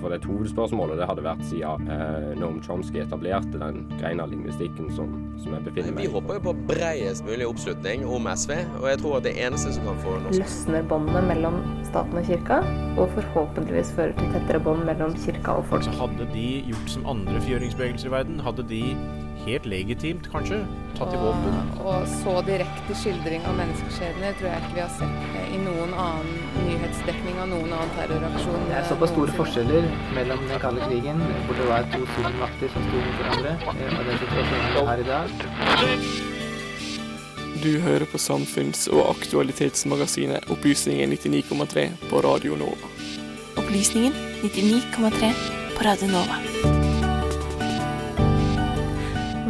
for det hovedspørsmålet det hadde vært siden eh, Noam Chomsky etablerte den greina lingvistikken som, som jeg befinner meg i. Vi håper jo på bredest mulig oppslutning om SV, og jeg tror at det eneste som kan få norsk Løsner båndene mellom staten og kirka, og forhåpentligvis fører til tettere bånd mellom kirka og folk. Så hadde de gjort som andre fjøringsbevegelser i verden, hadde de helt legitimt, kanskje, tatt i våpen. Og så direkte skildring av menneskeskjebner tror jeg ikke vi har sett i noen annen nyhetsdekning av noen annen terroraksjon. Det er såpass store forskjeller mellom den kalde krigen, hvor det var to supermakter som sto mot hverandre, eh, og den situasjonen her i dag. Du hører på samfunns- og aktualitetsmagasinet Opplysningen 99,3 på Radio Nova. Opplysningen 99,3 på Radio Nova.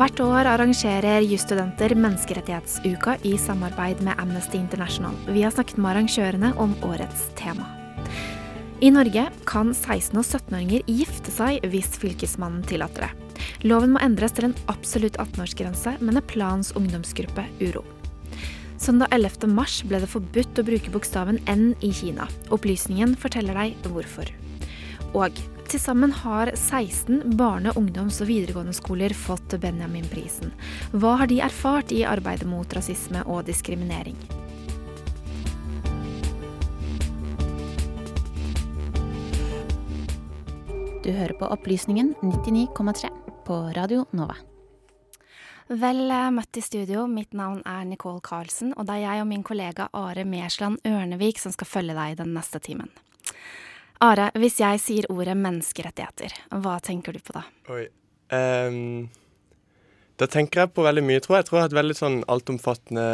Hvert år arrangerer jusstudenter Menneskerettighetsuka i samarbeid med Amnesty International. Vi har snakket med arrangørene om årets tema. I Norge kan 16- og 17-åringer gifte seg hvis fylkesmannen tillater det. Loven må endres til en absolutt 18-årsgrense, mener Plans ungdomsgruppe Uro. Søndag 11. mars ble det forbudt å bruke bokstaven N i Kina. Opplysningen forteller deg hvorfor. Og til sammen har 16 barne-, ungdoms- og videregående skoler fått Benjamin-prisen. Hva har de erfart i arbeidet mot rasisme og diskriminering? Du hører på Opplysningen 99,3 på Radio Nova. Vel møtt i studio. Mitt navn er Nicole Karlsen, og det er jeg og min kollega Are Mersland Ørnevik som skal følge deg den neste timen. Are, hvis jeg sier ordet menneskerettigheter, hva tenker du på da? Oi. Um, da tenker jeg på veldig mye, tror jeg. Jeg tror jeg har et veldig sånn altomfattende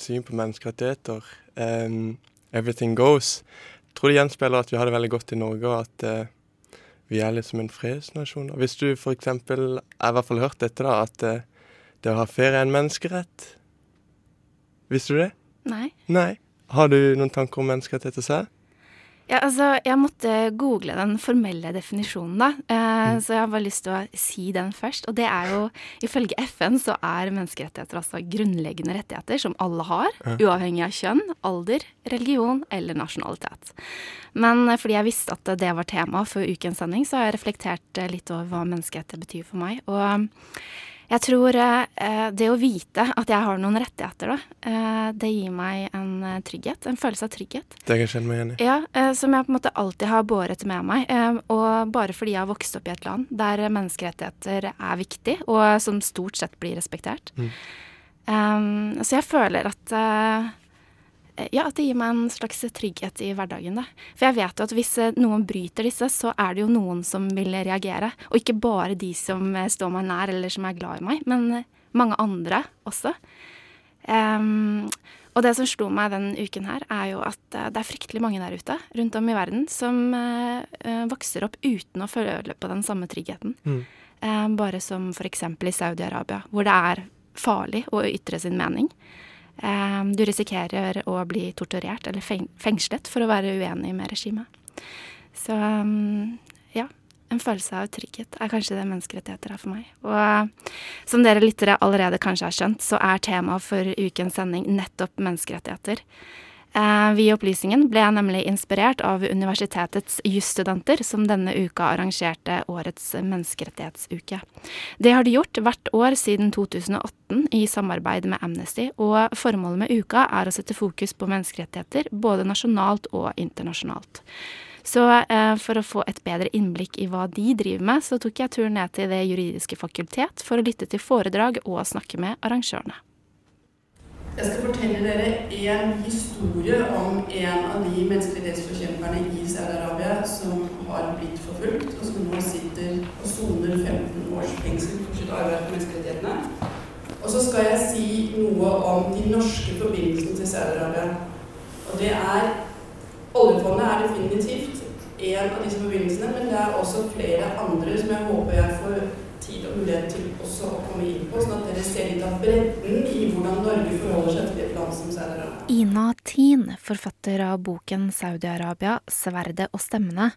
syn på menneskerettigheter. Um, everything goes. Jeg tror det gjenspeiler at vi har det veldig godt i Norge, og at uh, vi er liksom en fredsnasjon. Hvis du for eksempel, jeg har i hvert fall hørt dette, da, at uh, det å ha ferie er en menneskerett. Visste du det? Nei. Nei. Har du noen tanker om menneskerettigheter selv? Ja, altså, jeg måtte google den formelle definisjonen, da. Eh, mm. Så jeg har bare lyst til å si den først. Og det er jo Ifølge FN så er menneskerettigheter altså grunnleggende rettigheter som alle har, ja. uavhengig av kjønn, alder, religion eller nasjonalitet. Men eh, fordi jeg visste at det var tema for ukens sending, så har jeg reflektert eh, litt over hva menneskerettigheter betyr for meg. Og jeg tror eh, det å vite at jeg har noen rettigheter, da, eh, det gir meg en eh, trygghet. En følelse av trygghet. Det kan jeg kjenne meg igjen i. Ja, eh, som jeg på en måte alltid har båret med meg. Eh, og bare fordi jeg har vokst opp i et land der menneskerettigheter er viktig, og som stort sett blir respektert. Mm. Um, så jeg føler at ja, at det gir meg en slags trygghet i hverdagen. Da. For jeg vet jo at hvis eh, noen bryter disse, så er det jo noen som vil reagere. Og ikke bare de som eh, står meg nær eller som er glad i meg, men mange andre også. Um, og det som slo meg den uken her, er jo at det er fryktelig mange der ute rundt om i verden som uh, vokser opp uten å føle på den samme tryggheten. Mm. Uh, bare som f.eks. i Saudi-Arabia, hvor det er farlig å ytre sin mening. Ehm, du risikerer å bli torturert eller fengslet for å være uenig med regimet. Så ehm, ja, en følelse av trygghet er kanskje det menneskerettigheter er for meg. Og som dere lyttere allerede kanskje har skjønt, så er temaet for ukens sending nettopp menneskerettigheter. Eh, vi i Opplysningen ble nemlig inspirert av universitetets jusstudenter, som denne uka arrangerte årets menneskerettighetsuke. Det har de gjort hvert år siden 2018 i samarbeid med Amnesty, og formålet med uka er å sette fokus på menneskerettigheter både nasjonalt og internasjonalt. Så eh, for å få et bedre innblikk i hva de driver med, så tok jeg turen ned til Det juridiske fakultet for å lytte til foredrag og snakke med arrangørene. Jeg skal fortelle dere en historie om en av de menneskerettighetsforkjemperne i Saudi-Arabia som har blitt forfulgt, og som nå sitter og soner 15 års fengsel for sitt arbeid for menneskerettighetene. Og så skal jeg si noe om de norske forbindelsene til Saudi-Arabia. Og det er Oljefondet er definitivt en av disse forbindelsene, men det er også flere andre som jeg håper jeg får tid og mulighet til også å komme inn på, sånn at dere ser litt av bredden i hvordan Norge forholder seg til et land som Saudi-Arabia. Ina Tien, forfatter av boken Saudi-Arabia, sverdet og stemmene,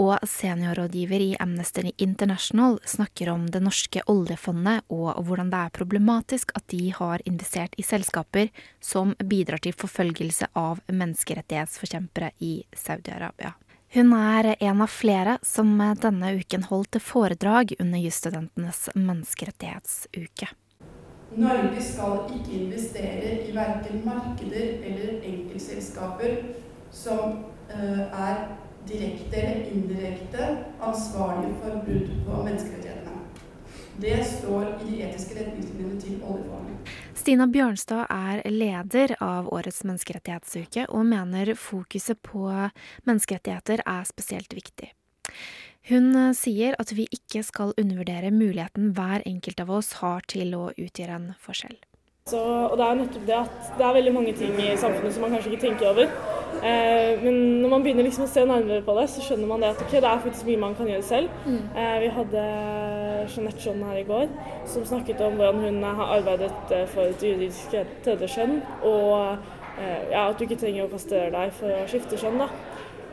og seniorrådgiver i Amnesty International, snakker om det norske oljefondet og hvordan det er problematisk at de har investert i selskaper som bidrar til forfølgelse av menneskerettighetsforkjempere i Saudi-Arabia. Hun er en av flere som denne uken holdt foredrag under jusstudentenes menneskerettighetsuke. Norge skal ikke investere i verken markeder eller enkeltselskaper som uh, er direkte eller indirekte ansvarlige for brudd på menneskerettighetene. Det står i de etiske retningslinjene til oljefondet. Stina Bjørnstad er leder av årets menneskerettighetsuke, og mener fokuset på menneskerettigheter er spesielt viktig. Hun sier at vi ikke skal undervurdere muligheten hver enkelt av oss har til å utgjøre en forskjell. Så, og det er nettopp det at det er veldig mange ting i samfunnet som man kanskje ikke tenker over. Eh, men når man begynner liksom å se nærmere på det, så skjønner man det at okay, det er faktisk mye man kan gjøre selv. Mm. Eh, vi hadde Jeanette John her i går som snakket om hvordan hun har arbeidet eh, for et juridisk tredje kjønn. Og eh, ja, at du ikke trenger å kastrere deg for å skifte kjønn. da.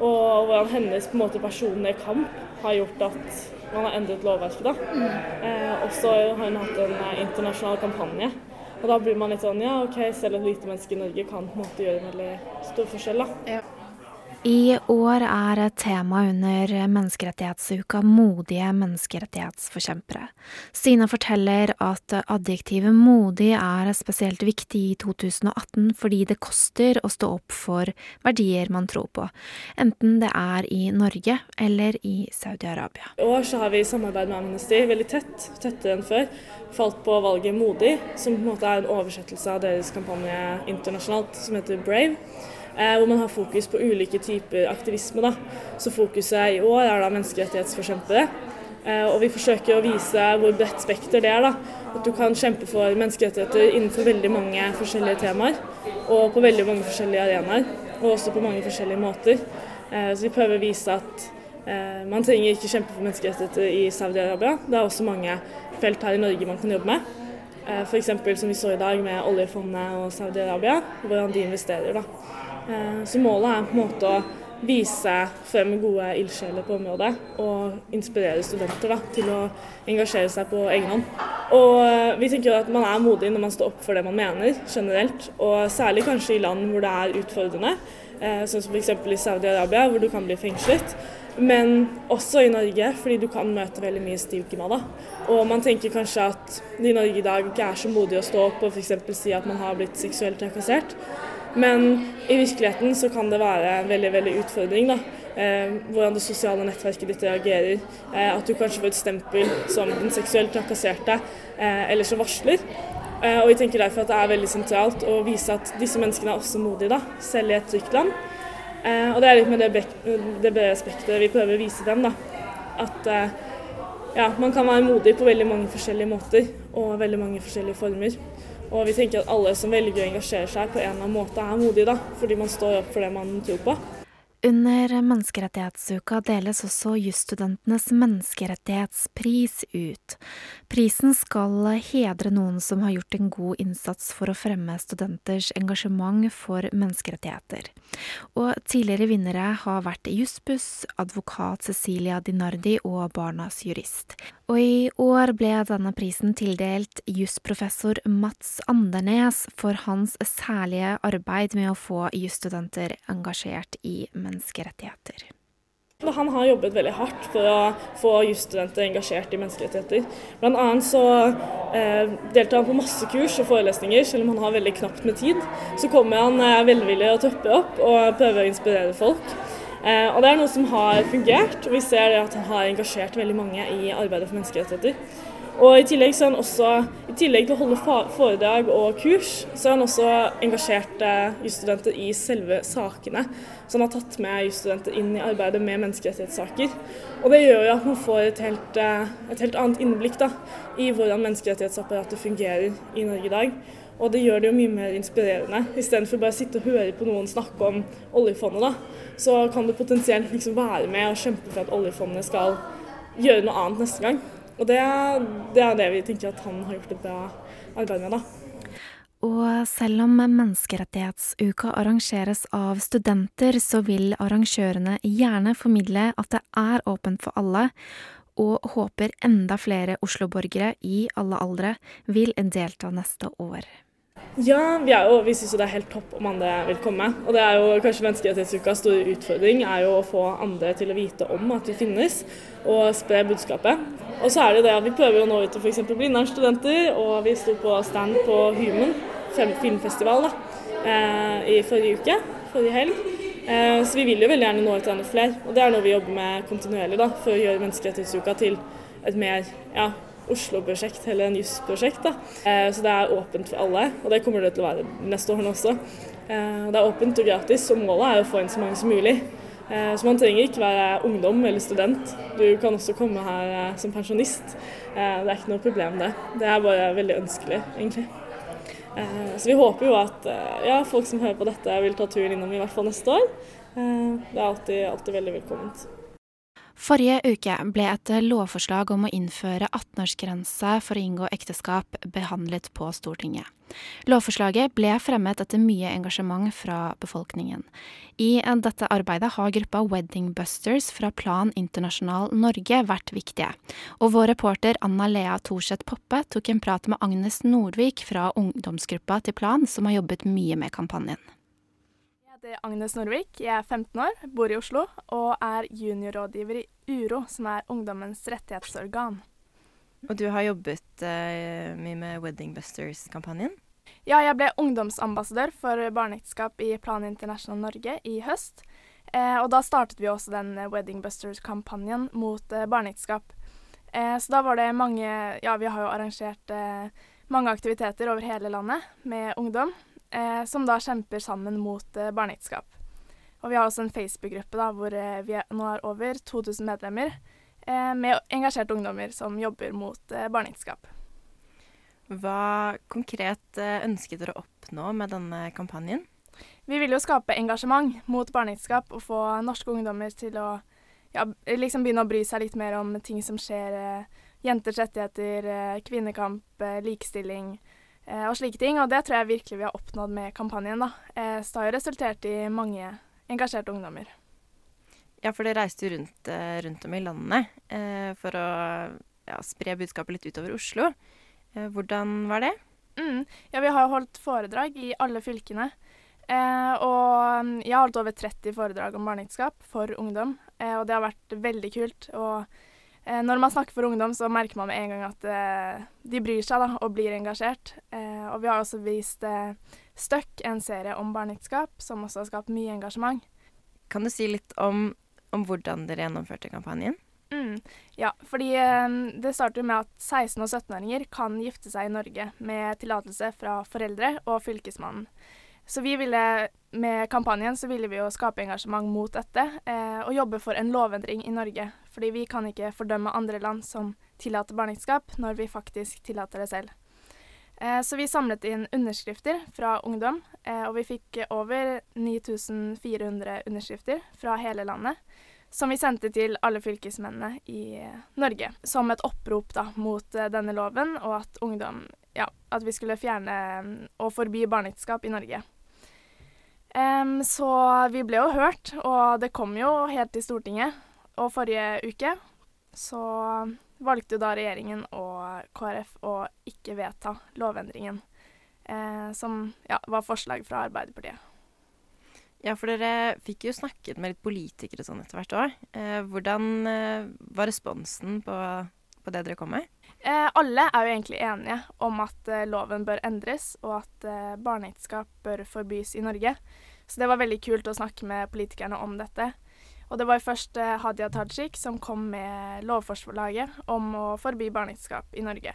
Og hvordan hennes på en måte personlige kamp har gjort at man har endret lovverket. da. Mm. Eh, også har hun hatt en eh, internasjonal kampanje og da blir man litt sånn ja, OK, selv et lite menneske i Norge kan på en måte gjøre en veldig stor forskjell, da. Ja. I år er tema under menneskerettighetsuka modige menneskerettighetsforkjempere. Stina forteller at adjektivet modig er spesielt viktig i 2018 fordi det koster å stå opp for verdier man tror på, enten det er i Norge eller i Saudi-Arabia. I år har vi samarbeid med Amnesty veldig tett, tettere enn før. Falt på valget Modig, som på en måte er en oversettelse av deres kampanje internasjonalt som heter Brave. Eh, hvor man har fokus på ulike typer aktivisme. Da. Så fokuset i år er da menneskerettighetsforkjempere. Eh, og vi forsøker å vise hvor bredt spekter det er. da. At du kan kjempe for menneskerettigheter innenfor veldig mange forskjellige temaer. Og på veldig mange forskjellige arenaer. Og også på mange forskjellige måter. Eh, så vi prøver å vise at man trenger ikke kjempe for menneskerettigheter i Saudi-Arabia. Det er også mange felt her i Norge man kan jobbe med. F.eks. som vi så i dag med oljefondet og Saudi-Arabia, hvordan de investerer. da. Eh, så målet er på en måte å vise frem gode ildsjeler på området og inspirere studenter da, til å engasjere seg på egen hånd. Og eh, vi tenker at man er modig når man står opp for det man mener generelt, og særlig kanskje i land hvor det er utfordrende, eh, sånn som f.eks. i Saudi-Arabia hvor du kan bli fengslet. Men også i Norge, fordi du kan møte veldig mye stivkima. Og man tenker kanskje at de i Norge i dag ikke er så modige å stå opp og f.eks. si at man har blitt seksuelt trakassert. Men i virkeligheten så kan det være en veldig veldig utfordring. da. Eh, hvordan det sosiale nettverket ditt reagerer. Eh, at du kanskje får et stempel som den seksuelt trakasserte eh, eller som varsler. Og vi tenker derfor at det er veldig sentralt å vise at disse menneskene er også modige, da, selv i et trygt land. Og det er litt med det, det brede spekteret vi prøver å vise dem. da. At ja, man kan være modig på veldig mange forskjellige måter og veldig mange forskjellige former. Og vi tenker at alle som velger å engasjere seg på en eller annen måte, er modige, da, fordi man står opp for det man tror på. Under menneskerettighetsuka deles også jusstudentenes menneskerettighetspris ut. Prisen skal hedre noen som har gjort en god innsats for å fremme studenters engasjement for menneskerettigheter. Og tidligere vinnere har vært Jussbuss, advokat Cecilia Dinardi og Barnas jurist. Og i år ble denne prisen tildelt jusprofessor Mats Andernes for hans særlige arbeid med å få jusstudenter engasjert i menneskerettigheter. Han har jobbet veldig hardt for å få jusstudenter engasjert i menneskerettigheter. Blant annet så eh, deltar han på masse kurs og forelesninger, selv om han har veldig knapt med tid. Så kommer han eh, velvillig og tøpper opp og prøver å inspirere folk. Eh, og Det er noe som har fungert, og vi ser at han har engasjert veldig mange i arbeidet for menneskerettigheter. Og I tillegg, også, i tillegg til å holde foredrag og kurs, så er han også engasjert eh, jusstudenter i selve sakene. Så han har tatt med jusstudenter inn i arbeidet med menneskerettighetssaker. Og Det gjør jo at man får et helt, eh, et helt annet innblikk da, i hvordan menneskerettighetsapparatet fungerer i Norge i dag. Og det gjør det jo mye mer inspirerende. Istedenfor bare å sitte og høre på noen snakke om oljefondet, da, så kan du potensielt liksom være med og kjempe for at oljefondet skal gjøre noe annet neste gang. Og det, det er det vi tenker at han har gjort et bra arbeid med, da. Og selv om menneskerettighetsuka arrangeres av studenter, så vil arrangørene gjerne formidle at det er åpent for alle, og håper enda flere Oslo-borgere i alle aldre vil delta neste år. Ja, vi, er jo, vi syns det er helt topp om andre vil komme. Og det er jo kanskje Menneskerettighetsukas store utfordring er jo å få andre til å vite om at vi finnes, og spre budskapet. Og så er det det at vi prøver å nå ut til f.eks. Blindern-studenter, og vi sto på stand på Human filmfestival da, eh, i forrige uke, forrige helg. Eh, så vi vil jo veldig gjerne nå ut til enda flere, og det er noe vi jobber med kontinuerlig da, for å gjøre Menneskerettighetsuka til et mer ja, Oslo-prosjekt eller en jusprosjekt. Eh, så det er åpent for alle, og det kommer det til å være neste år også. Eh, det er åpent og gratis, og målet er å få inn så mange som mulig. Eh, så man trenger ikke være ungdom eller student. Du kan også komme her som pensjonist. Det er ikke noe problem det. Det er bare veldig ønskelig, egentlig. Så vi håper jo at ja, folk som hører på dette vil ta turen innom i hvert fall neste år. Det er alltid, alltid veldig velkomment. Forrige uke ble et lovforslag om å innføre 18-årsgrense for å inngå ekteskap behandlet på Stortinget. Lovforslaget ble fremmet etter mye engasjement fra befolkningen. I dette arbeidet har gruppa Wedding Busters fra Plan Internasjonal Norge vært viktige, og vår reporter Anna Lea Thorseth Poppe tok en prat med Agnes Nordvik fra ungdomsgruppa til Plan, som har jobbet mye med kampanjen heter Agnes Norvik, jeg er 15 år, bor i Oslo og er juniorrådgiver i URO, som er ungdommens rettighetsorgan. Og du har jobbet uh, mye med Wedding Busters-kampanjen? Ja, jeg ble ungdomsambassadør for barneekteskap i Plan International Norge i høst. Eh, og da startet vi også den Wedding Busters-kampanjen mot eh, barneekteskap. Eh, så da var det mange Ja, vi har jo arrangert eh, mange aktiviteter over hele landet med ungdom eh, som da kjemper sammen mot eh, barneekteskap. Og vi har også en Facebook-gruppe da, hvor eh, vi er, nå har over 2000 medlemmer, eh, med engasjerte ungdommer som jobber mot eh, barneekteskap. Hva konkret eh, ønsket dere å oppnå med denne kampanjen? Vi vil jo skape engasjement mot barneekteskap og få norske ungdommer til å ja, liksom begynne å bry seg litt mer om ting som skjer. Jenters rettigheter, kvinnekamp, likestilling eh, og slike ting. Og det tror jeg virkelig vi har oppnådd med kampanjen. da. Eh, så det har jo resultert i mange engasjerte ungdommer. Ja, for det reiste jo rundt, eh, rundt om i landet eh, for å ja, spre budskapet litt utover Oslo. Eh, hvordan var det? Mm. Ja, vi har holdt foredrag i alle fylkene. Eh, og mm, jeg har holdt over 30 foredrag om barneekteskap for ungdom, og det har vært veldig kult. og Eh, når man snakker for ungdom, så merker man med en gang at eh, de bryr seg da, og blir engasjert. Og vi har også vist eh, Støkk, en serie om barneekteskap, som også har skapt mye engasjement. Kan du si litt om, om hvordan dere gjennomførte kampanjen? Mm, ja, fordi eh, det starter med at 16- og 17-åringer kan gifte seg i Norge med tillatelse fra foreldre og Fylkesmannen. Så vi ville, med kampanjen så ville vi jo skape engasjement mot dette, eh, og jobbe for en lovendring i Norge. Fordi vi kan ikke fordømme andre land som tillater barneekteskap, når vi faktisk tillater det selv. Eh, så vi samlet inn underskrifter fra ungdom, eh, og vi fikk over 9400 underskrifter fra hele landet. Som vi sendte til alle fylkesmennene i Norge, som et opprop da, mot eh, denne loven, og at ungdom Ja, at vi skulle fjerne og forby barneekteskap i Norge. Um, så vi ble jo hørt, og det kom jo helt til Stortinget. Og forrige uke så valgte da regjeringen og KrF å ikke vedta lovendringen. Eh, som ja, var forslag fra Arbeiderpartiet. Ja, for dere fikk jo snakket med litt politikere sånn etter hvert òg. Eh, hvordan eh, var responsen på, på, det dere kom med? Eh, alle er jo egentlig enige om at eh, loven bør endres, og at eh, barneekteskap bør forbys i Norge. Så det var veldig kult å snakke med politikerne om dette. Og det var først eh, Hadia Tajik som kom med lovforslaget om å forby barneekteskap i Norge.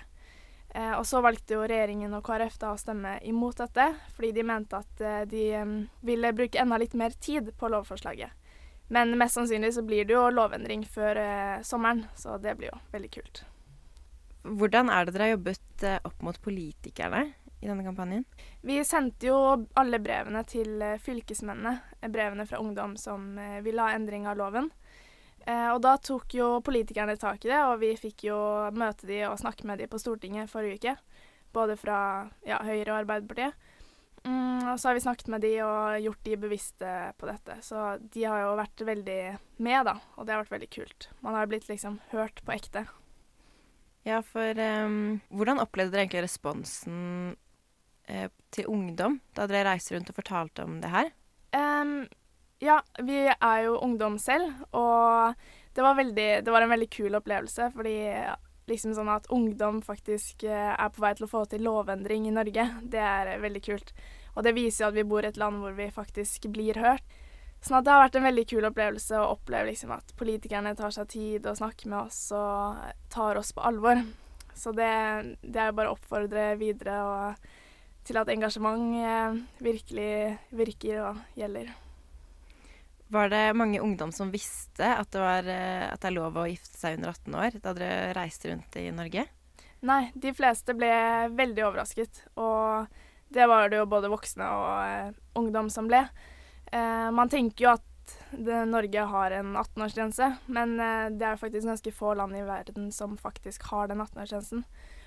Eh, og så valgte jo regjeringen og KrF da å stemme imot dette, fordi de mente at eh, de um, ville bruke enda litt mer tid på lovforslaget. Men mest sannsynlig så blir det jo lovendring før eh, sommeren, så det blir jo veldig kult. Hvordan er det dere har jobbet opp mot politikerne? I denne kampanjen? Vi sendte jo alle brevene til eh, fylkesmennene, eh, brevene fra ungdom som eh, ville ha endring av loven. og da tok jo politikerne tak i det, og vi fikk jo møte de og snakke med de på Stortinget forrige uke. Både fra ja, Høyre og Arbeiderpartiet. Mm, og så har vi snakket med de og gjort de bevisste på dette. Så de har jo vært veldig med, da, og det har vært veldig kult. Man har blitt liksom hørt på ekte. Ja, for um, hvordan opplevde dere egentlig responsen eh, til ungdom da dere reiste rundt og fortalte om det her? Um, ja, vi er jo ungdom selv, og det var, veldig, det var en veldig kul opplevelse. Fordi liksom sånn at ungdom faktisk eh, er på vei til å få til lovendring i Norge, det er veldig kult. Og det viser jo at vi bor i et land hvor vi faktisk blir hørt. Sånn at det har vært en veldig kul opplevelse å oppleve liksom at politikerne tar seg tid og snakker med oss og tar oss på alvor. Så det, det er jo bare å oppfordre videre og, til at engasjement eh, virkelig virker og gjelder. Var det mange ungdom som visste at det, var, eh, at det er lov å gifte seg under 18 år da dere reiste rundt i Norge? Nei, de fleste ble veldig overrasket. Og det var det jo både voksne og eh, ungdom som ble. Eh, man tenker jo at det, Norge har en 18-årsgrense, men det er faktisk ganske få land i verden som faktisk har den 18-årsgrensen.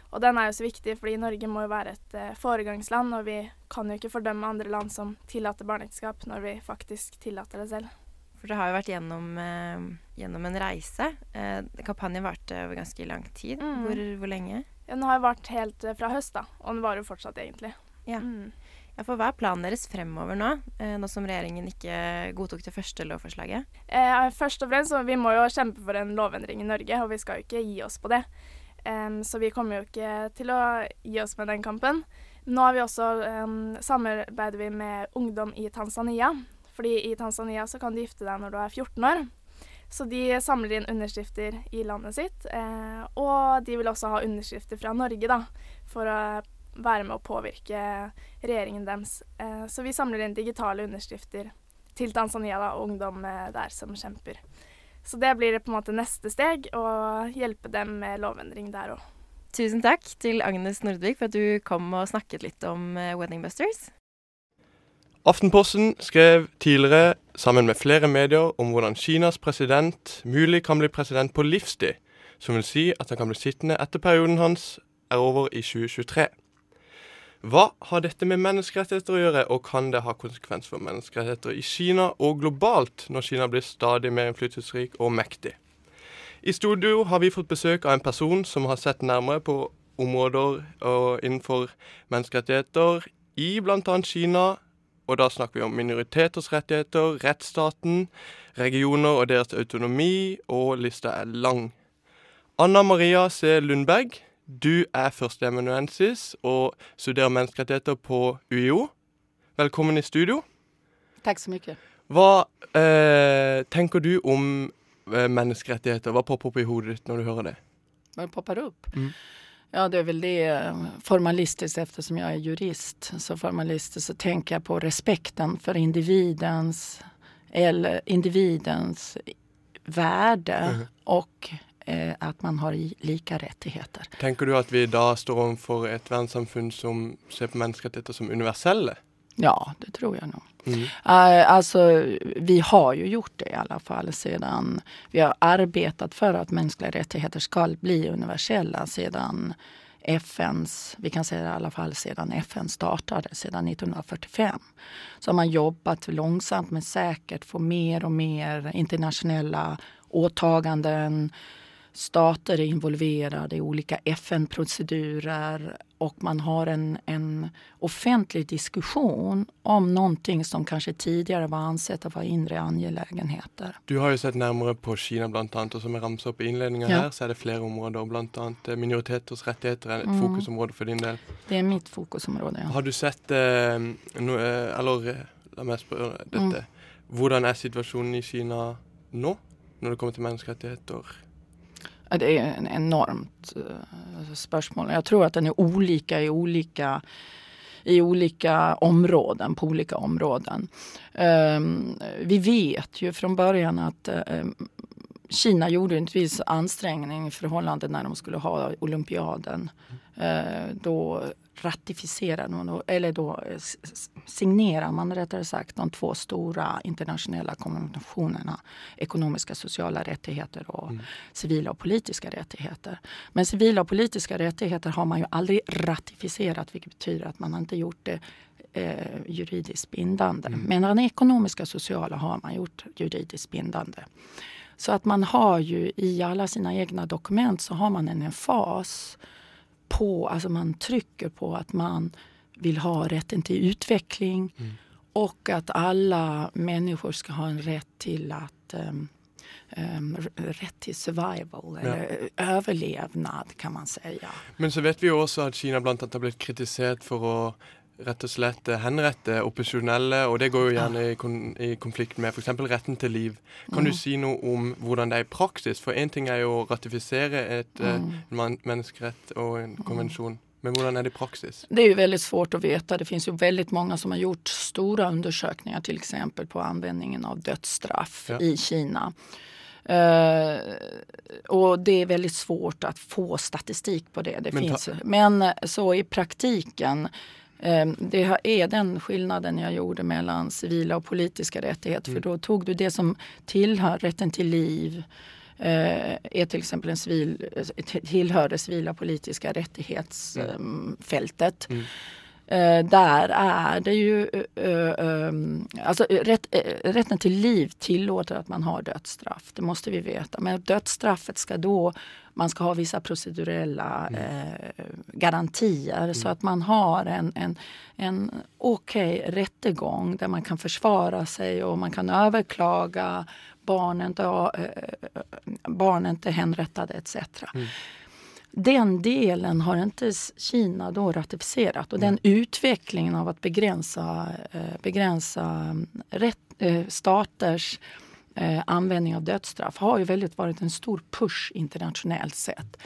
Og den er jo så viktig, fordi Norge må jo være et eh, foregangsland, og vi kan jo ikke fordømme andre land som tillater barneekteskap, når vi faktisk tillater det selv. For det har jo vært gjennom, eh, gjennom en reise. Eh, kampanjen varte over ganske lang tid. Mm. Hvor, hvor, lenge? Ja, den har vart helt fra høst, da. Og den varer jo fortsatt, egentlig. Ja. Mm. Ja, for Hva er planen deres fremover nå, eh, nå som regjeringen ikke godtok det første lovforslaget? Eh, først og fremst, Vi må jo kjempe for en lovendring i Norge, og vi skal jo ikke gi oss på det. Um, så vi kommer jo ikke til å gi oss med den kampen. Nå har vi også um, samarbeider vi med ungdom i Tanzania. Fordi i Tanzania så kan du gifte deg når du er 14 år. Så de samler inn underskrifter i landet sitt. Eh, og de vil også ha underskrifter fra Norge, da, for å være med å påvirke regjeringen deres. Eh, så vi samler inn digitale underskrifter til Tanzania da, og ungdom eh, der som kjemper. Så det blir på en måte neste steg, å hjelpe dem med lovendring der òg. Tusen takk til Agnes Nordvik for at du kom og snakket litt om Weddingbusters. Wedding Busters. Aftenposten skrev tidligere sammen med flere medier om hvordan Kinas president mulig kan bli president på livstid, som vil si at han kan bli sittende etter perioden hans er over i 2023. Hva har dette med menneskerettigheter å gjøre, og kan det ha konsekvens for menneskerettigheter i Kina og globalt, når Kina blir stadig mer innflytelsesrik og mektig? I studio har vi fått besøk av en person som har sett nærmere på områder innenfor menneskerettigheter i bl.a. Kina. Og da snakker vi om minoriteters rettigheter, rettsstaten, regioner og deres autonomi, og lista er lang. Anna Maria C. Lundberg du er førsteamanuensis og studerer menneskerettigheter på UiO. Velkommen i studio. Takk så mye. Hva eh, tenker du om eh, menneskerettigheter? Hva popper opp i hodet ditt når du hører det? Hva popper opp? Mm. Ja, det er vel det formalistisk eftersom jeg er jurist. Så formalistisk så tenker jeg på respekten for individens eller individens värde mm. Mm-hmm. Eh, at man har like rettigheter. Tenker du at vi da står overfor et verdenssamfunn som ser på menneskerettigheter som universelle? Ja, det tror jeg nå. Mm. Uh, altså, vi har jo gjort det i alle fall siden Vi har arbeidet for at menneskelige rettigheter skal bli universelle siden FNs, vi kan det i alle fall siden FN startet, siden 1945. Så har man jobbet langsomt, men sikkert for mer og mer internasjonale åtaganden stater är involverade i olika FN-procedurer och man har en, en offentlig diskussion om någonting som kanskje tidligere var ansett å være inre angelägenheter. Du har jo sett nærmere på Kina blant annet, og som jeg ramser opp i inledningen ja. her, så er det flere områder, blant annet eh, minoriteters rettigheter er et mm. fokusområde for din del. Det er mitt fokusområde, ja. Har du sett eh, no, eh, Eller eh, la meg spørre dette. Mm. Hvordan er situasjonen i Kina nå, når det kommer til menneskerettigheter? Det er en enormt uh, spørsmål. Jeg tror at den er ulike i ulike i olika områden, på olika områden. Um, vi vet jo fra början at um, Kina gjorde en viss ansträngning i förhållande när de skulle ha olympiaden. Uh, ratificerar man, eller då eh, signerar man rättare sagt de två stora internationella konventionerna. Ekonomiska sociala rättigheter och mm. civila och politiska rättigheter. Men civila och politiska rättigheter har man ju aldrig ratificerat vilket betyder att man inte gjort det eh, juridiskt bindande. Mm. Men den ekonomiska sociala har man gjort juridiskt bindande. Så att man har ju i alla sina egna dokument så har man en fas på, alltså man trycker på att man vill ha rätten till utveckling Mm. och att alla människor ska ha en rätt till att um, um, r- rätt till survival, eller överlevnad kan man säga. Men så vet vi jo også at Kina blant annet har blitt kritisert for å rett og slett henrette opposisjonelle, og det går jo gjerne i, kon i konflikt med f.eks. retten til liv. Kan du Mm. si noe om hvordan det er i praksis? For én ting er jo å ratifisere et eh, Mm. en menneskerett og en konvensjon, men hvordan er det i praksis? Det er jo veldig svårt å vite. Det finnes jo veldig mange som har gjort store undersøkelser f.eks. exempel på anvendingen av dødsstraff Ja. i Kina. Uh, og det er veldig svårt å få statistik på det. det Men finnes. Men eh, så i praktiken eh, det har- är den skillnaden jag gjorde mellan civila och politiska rättigheter. Mm. För då tog du det som tillhör rätten till liv, eh, är till exempel en civil, eh, tillhör det civila politiska rättighetsfältet. Mm. Eh, där är det ju, eh, eh, alltså rätt, rätten till liv tillåter att man har dödsstraff. Det måste vi veta. Men dödsstraffet ska då, man ska ha vissa procedurella eh, garantier så att man har en, en, en okej rättegång där man kan försvara sig och man kan överklaga barnen inte, eh, barnen inte henrättade etc. Den delen har ikke Kina då ratificerat och den utvecklingen av å begrense eh, begränsa mm, rätt, eh, staters eh, användning av dödsstraff har ju väldigt varit en stor push internationellt sett.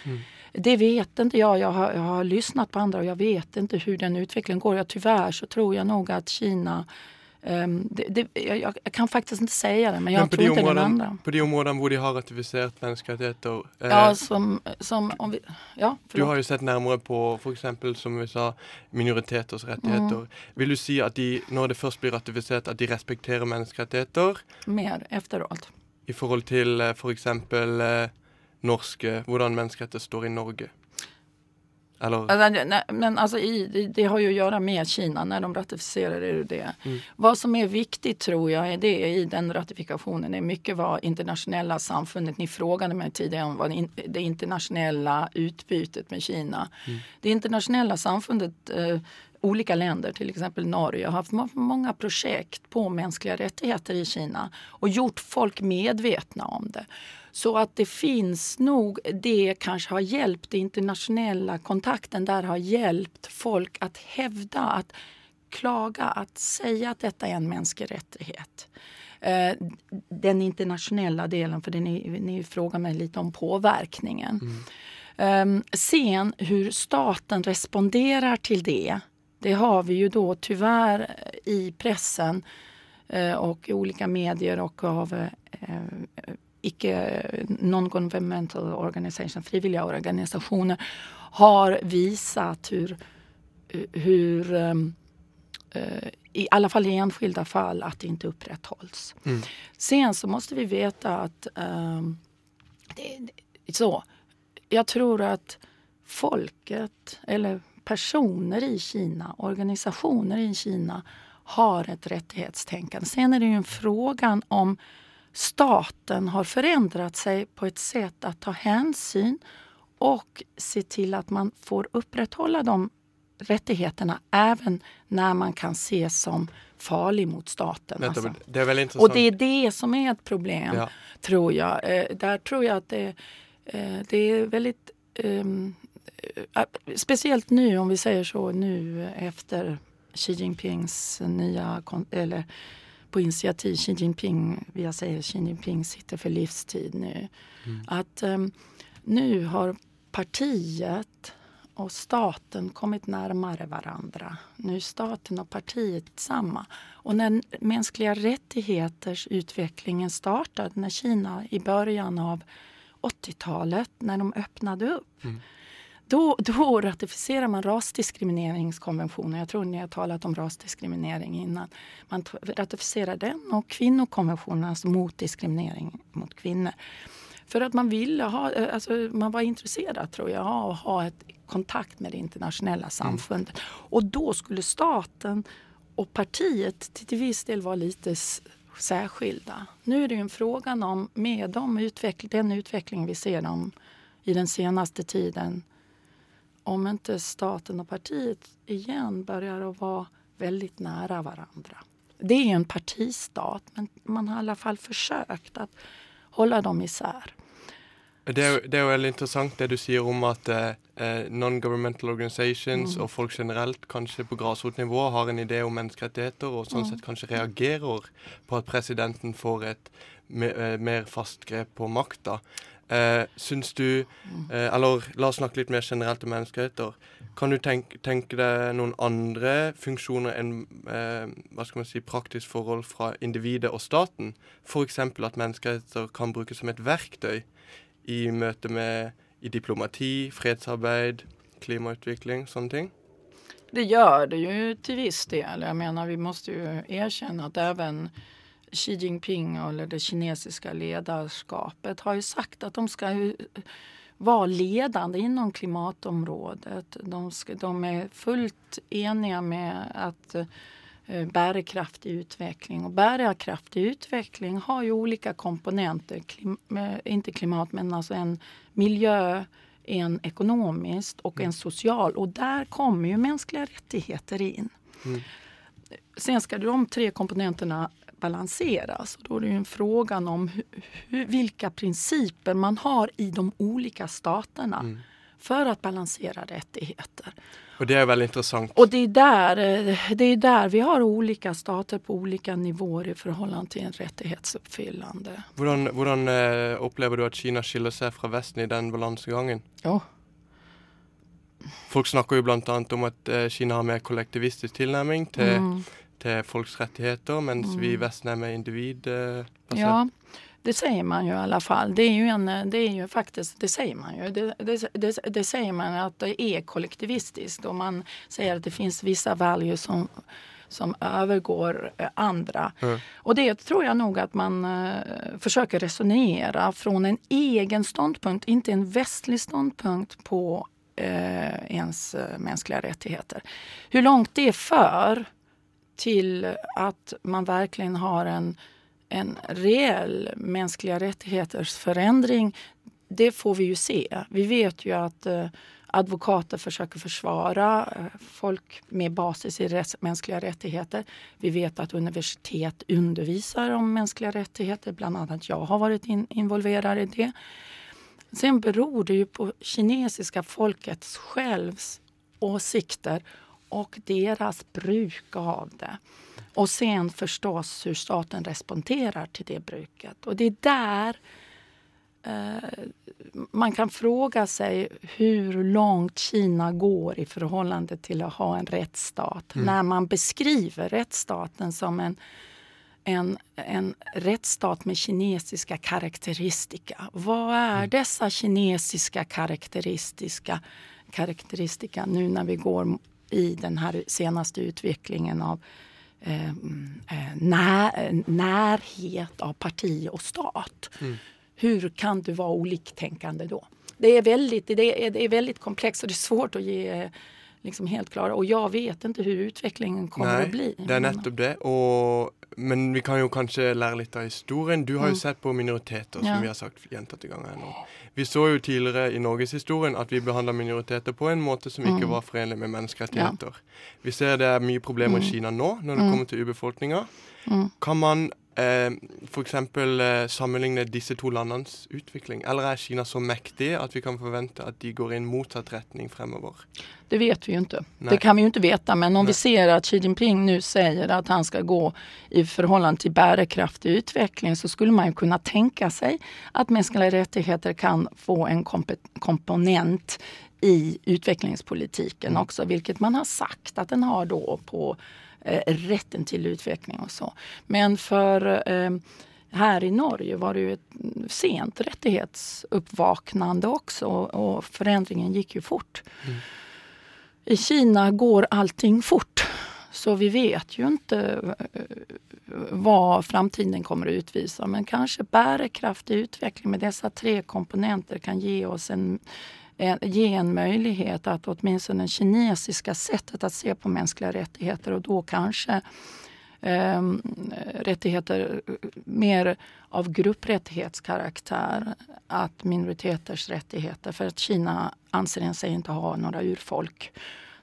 Det vet inte jag. Jag har, jag har lyssnat på andra och jag vet inte hur den utvecklingen går. Jag, tyvärr så tror jag nog att Kina ehm, det, det, jeg, jeg, kan faktisk ikke si det, men jeg Men tror de, inte den områdene, andra. på de områdene hvor de har ratifisert menneskerettigheter eh, Ja, som, som om vi, ja, Du har jo sett nærmere på f.eks. som vi sa, minoriteters rettigheter. Mm. Vil du si at de, når det først blir ratifisert, at de respekterer menneskerettigheter mer efteråt. i forhold til for eksempel Eh, norske, hvordan menneskerettigheter står i Norge? Eller nej, men alltså i, det, det har ju att göra med Kina, när de ratificerar det det. Mm. Vad som är viktigt tror jag är det i den ratifikationen är mycket vad internationella samfundet, ni frågade mig tidigare om vad det, det internationella utbytet med Kina. Mm. Det internationella samfundet, eh, olika länder, till exempel Norge, har haft mange många projekt på mänskliga rättigheter i Kina och gjort folk medvetna om det. Så att det finns nog, det kanske har hjälpt, den internationella kontakten där har hjälpt folk att hävda, att klaga, att säga att detta är en mänsklig rättighet. Eh, Den internationella delen, för det ni, ni frågar mig lite om påverkningen. Um, sen hur staten responderar till det, det har vi ju då tyvärr i pressen eh, och i olika medier och av icke non-governmental organization, frivillige organisasjoner, har vist hur, hur um, eh, i alla fall i enskilda fall, att det inte upprätthålls. Mm. Sen så måste vi veta att ehm, det, det, så, jag tror att folket eller personer i Kina, organisationer i Kina har ett rättighetstänkande. Sen är det ju en frågan om staten har förändrat sig på ett sätt att ta hänsyn och se till att man får upprätthålla de rättigheterna även när man kan ses som farlig mot staten. Nettopp. alltså. Det er veldig Och det är det som är ett problem, Ja. tror jag. Eh, där tror jag att det, eh, det är väldigt... ehm, eh, speciellt nu, om vi säger så, nu efter Xi Jinpings nya... Eller på initiativ Xi Jinping, jag säger Xi Jinping sitter för livstid nu. Att ehm, nu har partiet och staten kommit närmare varandra. Nu är staten och partiet samma. Och när mänskliga rättigheters utvecklingen startade, när Kina i början av 80-talet, när de öppnade upp, då, då ratificerar man rasdiskrimineringskonventionen. Jag tror ni har talat om rasdiskriminering innan. Man ratificerar den och kvinnokonventionen, alltså mot diskriminering mot kvinnor. För att man ville ha, eh, alltså man var intresserad tror jag av att ha ett kontakt med det internationella samfundet. Och då skulle staten och partiet till, viss del vara lite s- särskilda. Nu är det ju en frågan om, med de utveckling, den utveckling vi ser om, i den senaste tiden om inte staten och partiet igen börjar att vara väldigt nära varandra. Det är en partistat, men man har i alla fall försökt att hålla dem isär. Det er, jo, det er jo veldig interessant det du sier om at eh, non-governmental organizations Mm. og folk generelt, kanskje på grasrotnivå, har en idé om menneskerettigheter og sånn Mm. sett kanskje reagerer på at presidenten får et me, eh, mer fast grep på makta. Eh, syns du eh, Eller la oss snakke litt mer generelt om menneskerettigheter. Kan du tenke, tenke deg noen andre funksjoner enn eh, hva skal man si, praktisk forhold fra individet og staten? F.eks. at menneskerettigheter kan brukes som et verktøy i møte med i diplomati, fredsarbeid, klimautvikling, sånne ting? Det gjør det jo til viss del. Jeg mener, vi må jo erkjenne at även Xi Jinping eller det kinesiske ledarskapet har jo sagt at de skal være ledende ledande inom klimatområdet. De, skal, de er fullt enige med at bærekraftig utvikling. Og bærekraftig utvikling har jo olika komponenter. Klim, ikke klimat, men altså en miljø, en økonomisk og en social. Og der kommer jo menneskelige rettigheter in. Mm. Sen skal de tre komponenterna balanseras. Och då är det ju en frågan om hu, hu, vilka principer man har i de olika staterna för att balansera rättigheter. Og det jo veldig interessant. Och det är, där, eh, det är där vi har olika stater på olika nivåer i förhållande till en rättighetsuppfyllande. Hvordan eh, opplever du at Kina skiller seg fra Vesten i den balansegangen? Ja. Folk snakker jo bl.a. om at eh, Kina har mer kollektivistisk tilnærming til, Mm. Til folks rettigheter, mens vi i Vesten er mer individbasert. Ja, det sier man jo i alle fall. Det er jo, en, det er jo faktisk det sier man jo. Det, det, det, det sier man at det er kollektivistisk, og man sier at det finnes vissa verdier som, som overgår andre. Mm. Og det tror jeg nok at man uh, forsøker å resonnere fra en egen ståndpunkt, ikke en västlig ståndpunkt på uh, ens eh, mänskliga rättigheter. Hur langt det för till att man verkligen har en, en reell mänskliga rättigheters förändring, det får vi ju se. Vi vet ju att eh, advokater försöker försvara eh, folk med basis i rätts- mänskliga. Vi vet att universitet undervisar om mänskliga rättigheter, bland annat jag har varit in, involverad i det. Sen beror det ju på kinesiska folkets självs åsikter och deras bruk av det. Och sen förstås hur staten responderar till det bruket. Och det är där eh, man kan fråga sig hur långt Kina går i förhållande till att ha en rättsstat. Mm. När man beskriver rättsstaten som en, en, en rättsstat med kinesiska karaktäristika. Vad är dessa kinesiska karaktäristika, karaktäristika nu när vi går i den här senaste utvecklingen av eh, eh, när, närhet av parti och stat. Mm. Hur kan du vara oliktänkande då? Det är väldigt, det är, det är väldigt komplext och det är svårt att ge eh, liksom helt klara. Och jag vet inte hur utvecklingen kommer Nej, att bli. det er nettopp det. Og, men vi kan jo kanskje lære litt av historien. Du har jo Mm. sett på minoriteter, som Ja. vi har sagt gjentatte ganger nå. Vi så jo tidligere i norgeshistorien at vi behandla minoriteter på en måte som ikke Mm. var forenlig med menneskerettigheter. Vi ser det er mye problemer i Mm. Kina nå når det Mm. kommer til urbefolkninga. Kan man eh, f.eks. Eh, sammenligne disse to landenes utvikling? Eller er Kina så mektig at vi kan forvente at de går i en motsatt retning fremover? Det vet vi ju inte. Nej. Det kan vi ju inte veta. Men om Nej. vi ser at Xi Jinping nu säger att han skal gå i förhållande til bærekraftig utveckling så skulle man ju kunna tänka sig att mänskliga rättigheter kan få en komponent i utvecklingspolitiken också, vilket man har sagt at den har då på rätten till utveckling och så. Men för eh, här i Norge var det ju ett sent rättighetsuppvaknande också och förändringen gick ju fort. I Kina går allting fort. Så vi vet ju inte hva vad framtiden kommer att utvisa. Men kanske bärkraftig utveckling med dessa tre komponenter kan ge oss en, ge en möjlighet att åtminstone det kinesiska sättet att se på mänskliga rättigheter och då kanske eh, rättigheter mer av grupprättighetskaraktär. Att minoriteters rättigheter, för att Kina anser sig inte ha några urfolk.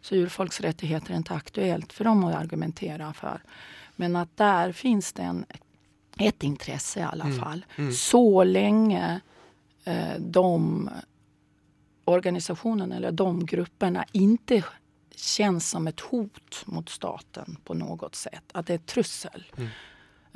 Så urfolksrättigheter är inte aktuellt för dem att argumentera för. Men att där finns det en, ett intresse i alla Mm. fall. Mm. Så länge eh, de organisationerna eller de grupperna inte känns som ett hot mot staten på något sätt. Att det är ett trussel. Mm.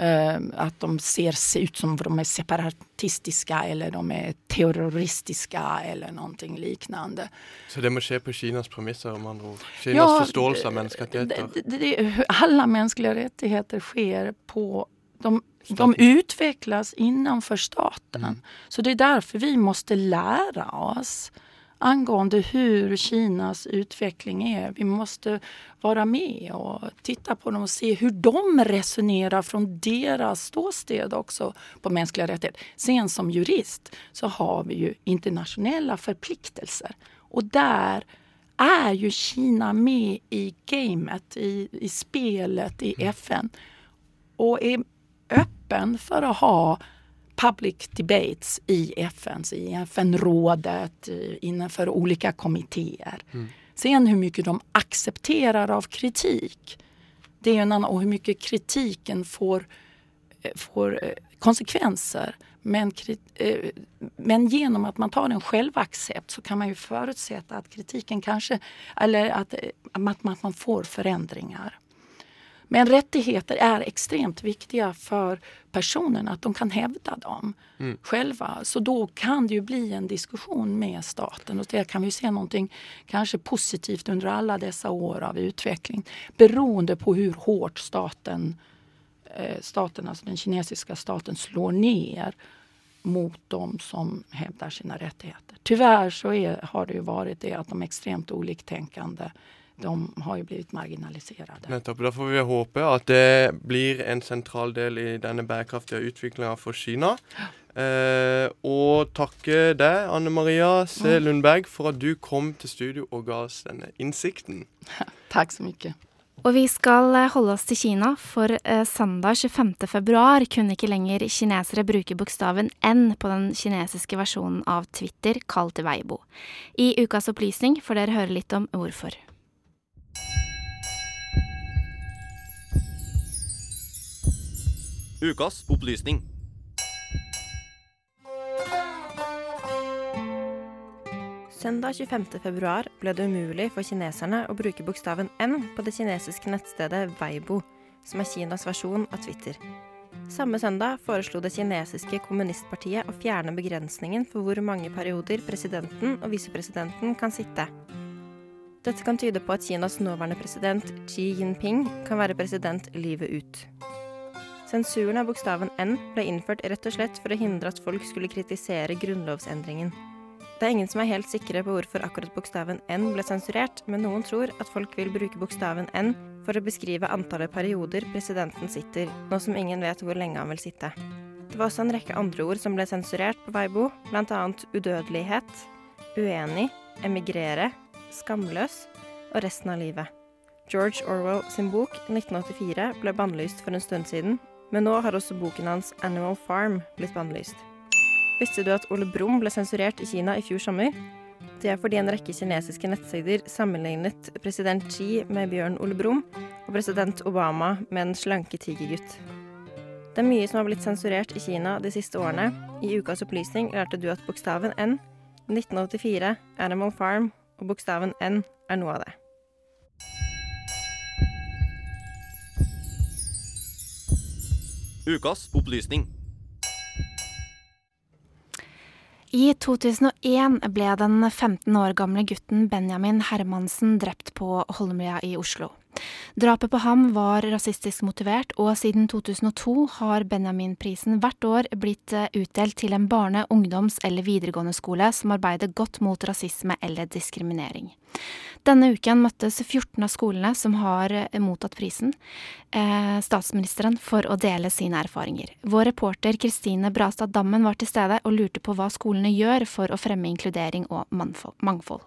Uh, att de ser ut som de är separatistiska eller de är terroristiska eller någonting liknande. Så det må skje på Kinas premisser, om andre ord? Kinas forståelse av menneskerettigheter? det, det, det, alla mänskliga rättigheter sker på... De, de utvecklas innanför staten. Så det är därför vi måste lära oss angående hur Kinas utveckling är. Vi måste vara med och titta på dem och se hur de resonerar från deras ståsted också på mänskliga rättigheter. Sen som jurist så har vi ju internationella förpliktelser och där är ju Kina med i gamet, i, i spelet i FN och är öppen för att ha public debates i FNs, i FN-rådet, i- innanför olika kommittéer. Mm. Sen hur mycket de accepterar av kritik, det är en annan, och hur mycket kritiken får, eh, får eh, konsekvenser. Men, eh, men genom att man tar en självaccept så kan man ju förutsätta att kritiken kanske, eller att, eh, att man, man får förändringar. Men rettigheter er extremt viktige for personene, at de kan hevde dem Mm. själva. Så da kan det jo bli en diskusjon med staten Og der kan vi se noe kanskje positivt under alle disse år av utvikling, Beroende på hvor hardt staten, eh, staten altså den kinesiske staten slår ned mot de som hevder sina rettigheter. Dessverre så har det jo vært det at de extremt oliktänkande de har jo blitt marginalisert. Nettopp. Da får vi håpe at det blir en sentral del i denne bærekraftige utviklinga for Kina. Eh, og takke deg, Anne Maria C. Lundberg, for at du kom til studio og ga oss denne innsikten. Takk så mye. Og vi skal eh, holde oss til Kina, for eh, søndag 25. februar kunne ikke lenger kinesere bruke bokstaven N på den kinesiske versjonen av Twitter, kalt Weibo. I ukas opplysning får dere høre litt om hvorfor. Ukas opplysning. Søndag 25. februar ble det umulig for kineserne å bruke bokstaven N på det kinesiske nettstedet Weibo, som er Kinas versjon av Twitter. Samme søndag foreslo det kinesiske kommunistpartiet å fjerne begrensningen for hvor mange perioder presidenten og visepresidenten kan sitte. Dette kan tyde på at Kinas nåværende president Xi Jinping kan være president livet ut. Sensuren av bokstaven N ble innført rett og slett for å hindre at folk skulle kritisere grunnlovsendringen. Det er ingen som er helt sikre på hvorfor akkurat bokstaven N ble sensurert, men noen tror at folk vil bruke bokstaven N for å beskrive antallet perioder presidenten sitter, nå som ingen vet hvor lenge han vil sitte. Det var også en rekke andre ord som ble sensurert på Weibo, annet udødelighet, uenig, emigrere, skamløs og resten av livet. George Orwell sin bok 1984 ble bannlyst for en stund siden, men nå har også boken hans Animal Farm blitt bannlyst. Visste du at Ole Brumm ble sensurert i Kina i fjor sommer? Det er fordi en rekke kinesiske nettsider sammenlignet president Xi med Bjørn Ole Brumm og president Obama med en slanke tigergutt. Det er mye som har blitt sensurert i Kina de siste årene. I ukas opplysning lærte du at bokstaven N, 1984, Animal Farm og bokstaven N er noe av det. Ukas opplysning. I 2001 ble den 15 år gamle gutten Benjamin Hermansen drept på Holmlia i Oslo. Drapet på ham var rasistisk motivert, og siden 2002 har Benjamin-prisen hvert år blitt eh, utdelt til en barne-, ungdoms- eller videregående skole som arbeider godt mot rasisme eller diskriminering. Denne uken møttes 14 av skolene som har eh, mottatt prisen, eh, statsministeren for å dele sine erfaringer. Vår reporter Kristine Brastad Dammen var til stede og lurte på hva skolene gjør for å fremme inkludering og mangfold.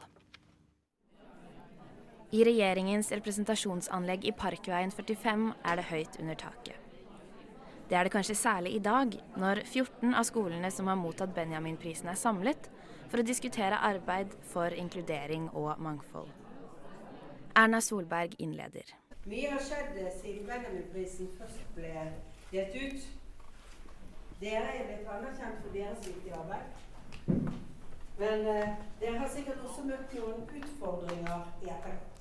I regjeringens representasjonsanlegg i Parkveien 45 er det høyt under taket. Det er det kanskje særlig i dag, når 14 av skolene som har mottatt Benjaminprisen er samlet for å diskutere arbeid for inkludering og mangfold. Erna Solberg innleder. Mye har skjedd siden Benjaminprisen først ble delt ut. Dere er blitt anerkjent for deres viktige arbeid. Men eh, dere har sikkert også møtt noen utfordringer i etterkant.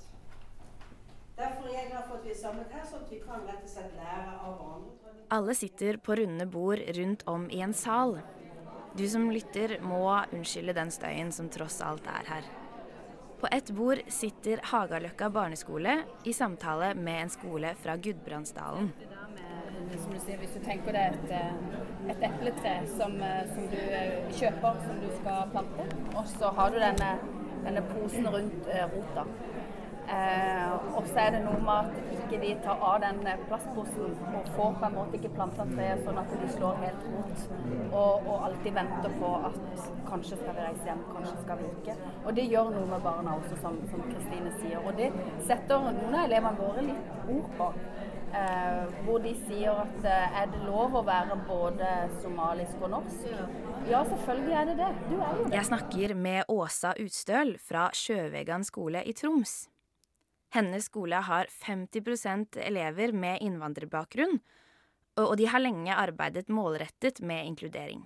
Derfor er jeg glad for at vi er samlet her, sånn at vi kan rett og slett lære av hverandre. Alle sitter på runde bord rundt om i en sal. Du som lytter må unnskylde den støyen som tross alt er her. På ett bord sitter Hagaløkka barneskole i samtale med en skole fra Gudbrandsdalen. Som du hvis du tenker deg et, eh, et epletre som, eh, som, du eh, kjøper, som du skal plante, og så har du denne, denne posen rundt rota. Eh, og så er det noe med at ikke de tar av den plastposen og får på en måte ikke planta treet sånn at de slår helt rot. Og, og, alltid venter på at kanskje skal vi reise hjem, kanskje skal vi ikke. Og det gjør noe med barna også, som Kristine sier. Og det setter noen av elevene våre litt ord på. Eh, hvor de sier at eh, er det lov å være både somalisk og norsk? Ja, selvfølgelig er det det. Du er jo det. Jeg snakker med Åsa Utstøl fra Sjøvegan skole i Troms. Hennes skole har 50% elever med innvandrerbakgrunn, og de har lenge arbeidet målrettet med inkludering.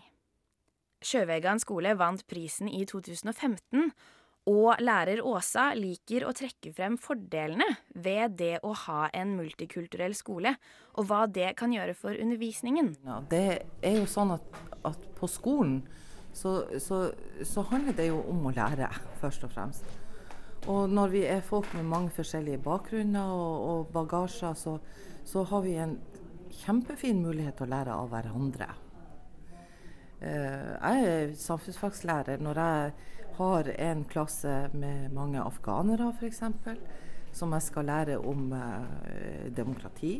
Sjøvegan skole vant prisen i 2015, og lærer Åsa liker å trekke frem fordelene ved det å ha en multikulturell skole, og hva det kan gjøre for undervisningen. Ja, det er jo sånn at, at på skolen så, så, så handler det jo om å lære, først og fremst. Og når vi er folk med mange forskjellige bakgrunner og, og bagasjer, så, så, har vi en kjempefin mulighet til å lære av hverandre. Uh, jeg er samfunnsfagslærer. Når jeg har en klasse med mange afghanere f.eks., som jeg skal lære om uh, demokrati,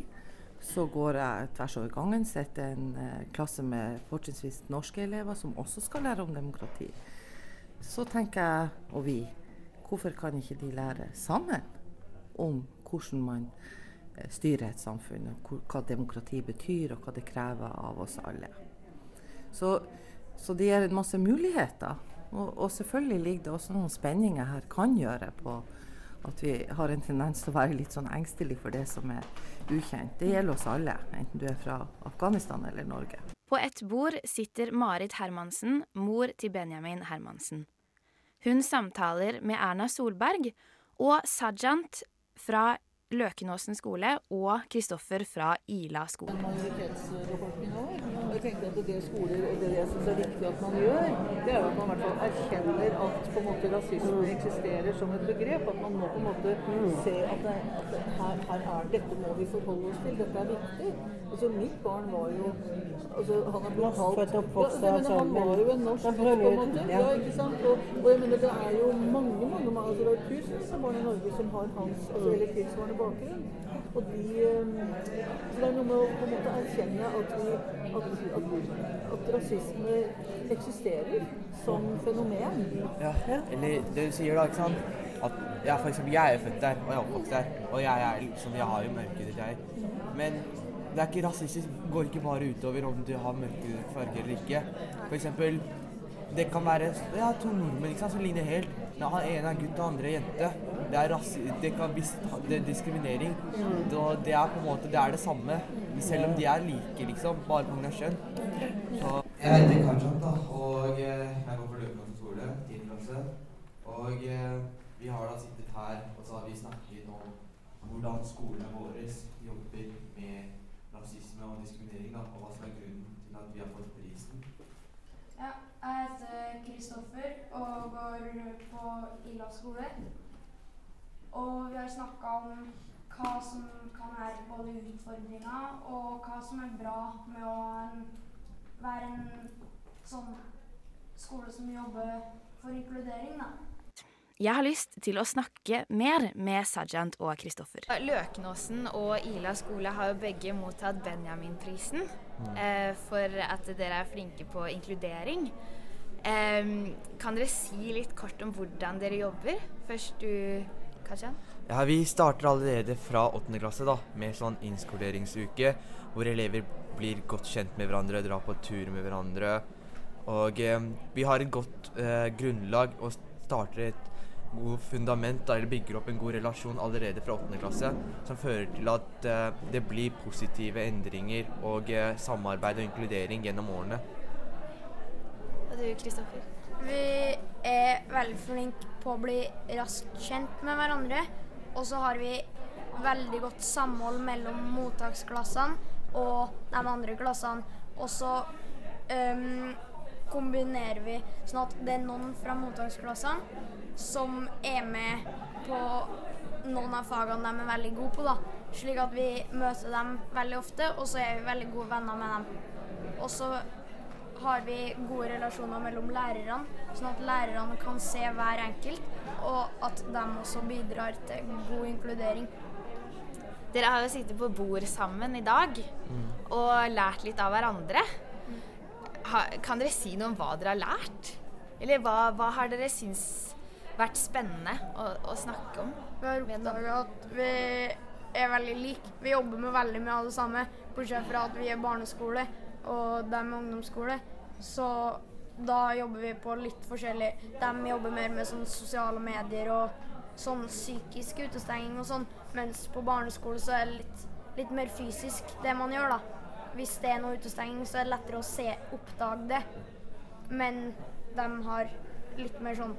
så går jeg tvers over gangen, setter en uh, klasse med fortrinnsvis norske elever som også skal lære om demokrati. Så tenker jeg, og vi, Hvorfor kan ikke de lære sammen om hvordan man eh, styrer et samfunn, og hva demokrati betyr, og hva det krever av oss alle. Så, så det gir en masse muligheter. Og, og, selvfølgelig ligger det også noen spenninger her kan gjøre på at vi har en tendens til å være litt sånn engstelig for det som er ukjent. Det gjelder oss alle, enten du er fra Afghanistan eller Norge. På ett bord sitter Marit Hermansen, mor til Benjamin Hermansen. Hun samtaler med Erna Solberg og Sajant fra Løkenåsen skole og Kristoffer fra Ila skole. Jeg tenker at Det skoler, og det jeg syns er viktig at man gjør, det er at man i hvert fall erkjenner at på en måte rasisme eksisterer som et begrep. At man må på en måte se at, det, at det, her, her, er dette må vi forholde oss til. Dette er viktig. Altså Mitt barn var jo altså, Han er blitt kalt ja, men Han var jo en norsk på en måte. Ja, ikke sant? Og, og jeg mener det er jo mange, mange, mange altså det er tusenvis av barn i Norge som har hans altså, eller tilsvarende bakgrunn. Og de, så det er noe med å på en måte erkjenne at, vi, at, at, at rasisme eksisterer som fenomen. Ja, eller det du sier da, ikke sant. At ja, for eksempel, jeg er født der, og jeg er oppvokst der. Og jeg, er, liksom, jeg har jo mørkhudet, jeg. Men det er ikke rasistisk. går ikke bare utover om du har mørke farger eller ikke. For eksempel, det kan være ja, to nordmenn ikke sant, som ligner helt. Den ene er gutt og andre er jente. Det er, det kan, det er diskriminering. Det, det er på en måte det er det samme, selv om de er like, liksom. Bare pga. kjønn. Så. Jeg heter Karjan, da, og eh, jeg går på Løkenåsen skole, 10. klasse. Og eh, vi har da sittet her og så har vi snakket om hvordan skolene våre jobber med rasisme og diskriminering, da, og hva som er grunnen til at vi har fått prisen. Ja, jeg heter Kristoffer og går på Ila skole. Og vi har snakka om hva som kan være både utfordringer, og hva som er bra med å være en sånn skole som jobber for inkludering. da. Jeg har lyst til å snakke mer med Sajant og Kristoffer. Løkenåsen og Ila skole har jo begge mottatt Benjaminprisen mm. eh, for at dere er flinke på inkludering. Kan dere si litt kort om hvordan dere jobber? Først du, Kajan? Ja, Vi starter allerede fra 8. klasse da, med sånn innskoleringsuke, hvor elever blir godt kjent med hverandre, drar på tur med hverandre. Og eh, vi har et godt eh, grunnlag og starter et god fundament, da, eller bygger opp en god relasjon allerede fra 8. klasse, som fører til at eh, det blir positive endringer og eh, samarbeid og inkludering gjennom årene. Og du, Kristoffer? Vi er veldig flinke på å bli raskt kjent med hverandre. Og så har vi veldig godt samhold mellom mottaksklassene og de andre klassene. Og så um, kombinerer vi sånn at det er noen fra mottaksklassene som er med på noen av fagene de er veldig gode på. da. Slik at vi møter dem veldig ofte, og så er vi veldig gode venner med dem. Og så har vi gode relasjoner mellom lærerne, sånn at lærerne kan se hver enkelt, og at de også bidrar til god inkludering. Dere har jo sittet på bord sammen i dag og lært litt av hverandre. Ha, kan dere si noe om hva dere har lært? Eller hva, hva har dere syns vært spennende å, å snakke om? Vi har oppdaga at vi er veldig like. Vi jobber med veldig mye av det samme, bortsett fra at vi er barneskole og de er ungdomsskole. Så da jobber vi på litt forskjellig. De jobber mer med sånn sosiale medier og sånn psykisk utestenging og sånn, mens på barneskole så er det litt, litt mer fysisk det man gjør, da. Hvis det er noe utestenging, så er det lettere å se, oppdage det. Men de har litt mer sånn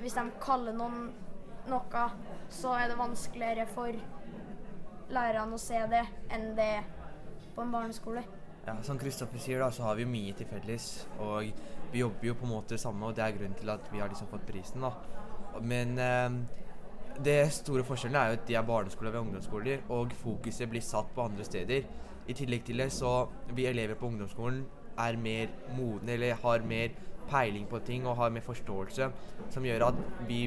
Hvis de kaller noen noe, så er det vanskeligere for lærerne å se det enn det på en barneskole. Ja, Som Kristoffer sier, da, så har vi mye til felles. Og vi jobber jo på en måte det samme, og det er grunnen til at vi har liksom fått prisen. da. Men eh, det store forskjellen er jo at de er barneskoler og ungdomsskoler, og fokuset blir satt på andre steder. I tillegg til det så vi elever på ungdomsskolen er mer modne, eller har mer peiling på ting og har mer forståelse, som gjør at vi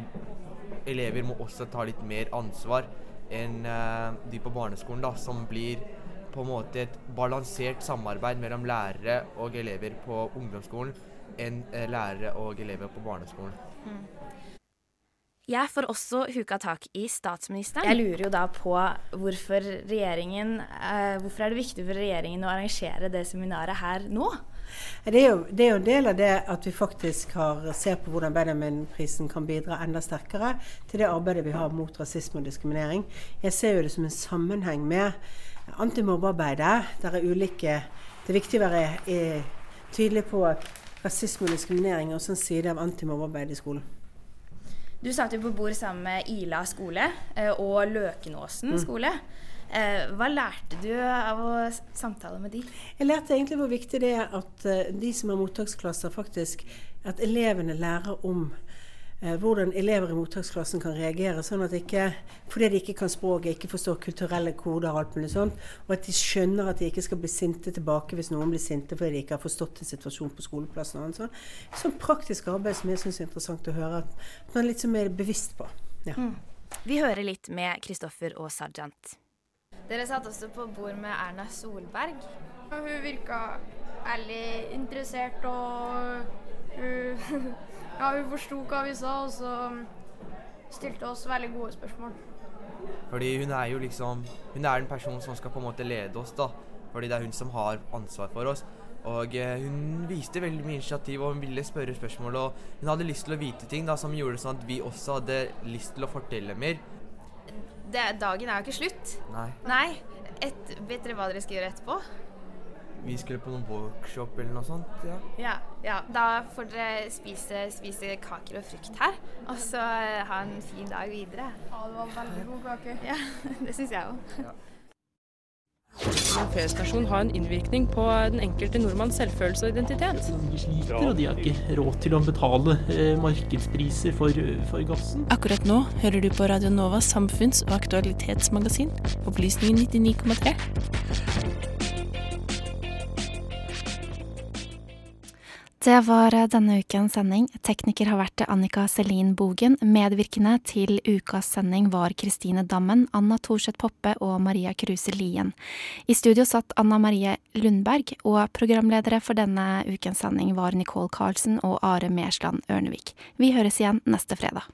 elever må også ta litt mer ansvar enn eh, de på barneskolen, da, som blir på en måte et balansert samarbeid mellom lærere og elever på ungdomsskolen enn eh, lærere og elever på barneskolen. Jeg får også huka tak i statsministeren. Jeg lurer jo da på hvorfor regjeringen eh, Hvorfor er det viktig for regjeringen å arrangere det seminaret her nå? Det er, jo, det er jo en del av det at vi faktisk har, ser på hvordan Benjamin-prisen kan bidra enda sterkere til det arbeidet vi har mot rasisme og diskriminering. Jeg ser jo det som en sammenheng med antimobbearbeidet. Der er ulike Det er viktig å være eh, tydelig på rasisme og diskriminering er også en side av antimobbearbeidet i skolen. Du satt jo på bord sammen med Ila skole eh, og Løkenåsen Mm. skole. Eh, Hva lærte du av å samtale med de? Jeg lærte egentlig hvor viktig det er at de som har mottaksklasser, faktisk At elevene lærer om hvordan elever i mottaksklassen kan reagere. sånn at ikke, Fordi de ikke kan språket, ikke forstår kulturelle koder og alt mulig sånt. Og at de skjønner at de ikke skal bli sinte tilbake hvis noen blir sinte fordi de ikke har forstått en situasjon på skoleplassen. og annet sånt. Sånn praktisk arbeid som jeg syns er interessant å høre at man er litt mer bevisst på. Ja. Mm. Vi hører litt med Kristoffer og Sajant. Dere satt også på bord med Erna Solberg. Hun virka ærlig interessert og hun, ja, hun forsto hva vi sa, og så stilte oss veldig gode spørsmål. Fordi hun er jo liksom Hun er den personen som skal på en måte lede oss, da. Fordi det er hun som har ansvar for oss. Og eh, hun viste veldig mye initiativ, og hun ville spørre spørsmål. Og hun hadde lyst til å vite ting da, som gjorde sånn at vi også hadde lyst til å fortelle mer. Det, dagen er jo ikke slutt. Nei. Nei. Et, vet dere hva dere skal gjøre etterpå? Vi skulle på noen workshop eller noe sånt. ja. Ja, ja. Da får dere spise, spise kaker og frukt her. Og så eh, ha en fin dag videre. Ja, det var veldig god kake. Ja, det syns jeg òg. P-stasjon har en innvirkning på den enkelte nordmanns selvfølelse og identitet. De sliter, og de har ikke råd til å betale eh, markedspriser for, for gassen. Akkurat nå hører du på Radio Novas samfunns- og aktualitetsmagasin, Opplysningen 99,3. Det var denne ukens sending. Tekniker har vært Annika Selin Bogen. Medvirkende til ukas sending var Kristine Dammen, Anna Thorseth Poppe og Maria Kruse Lien. I studio satt Anna Marie Lundberg, og programledere for denne ukens sending var Nicole Carlsen og Are Mersland Ørnevik. Vi høres igjen neste fredag.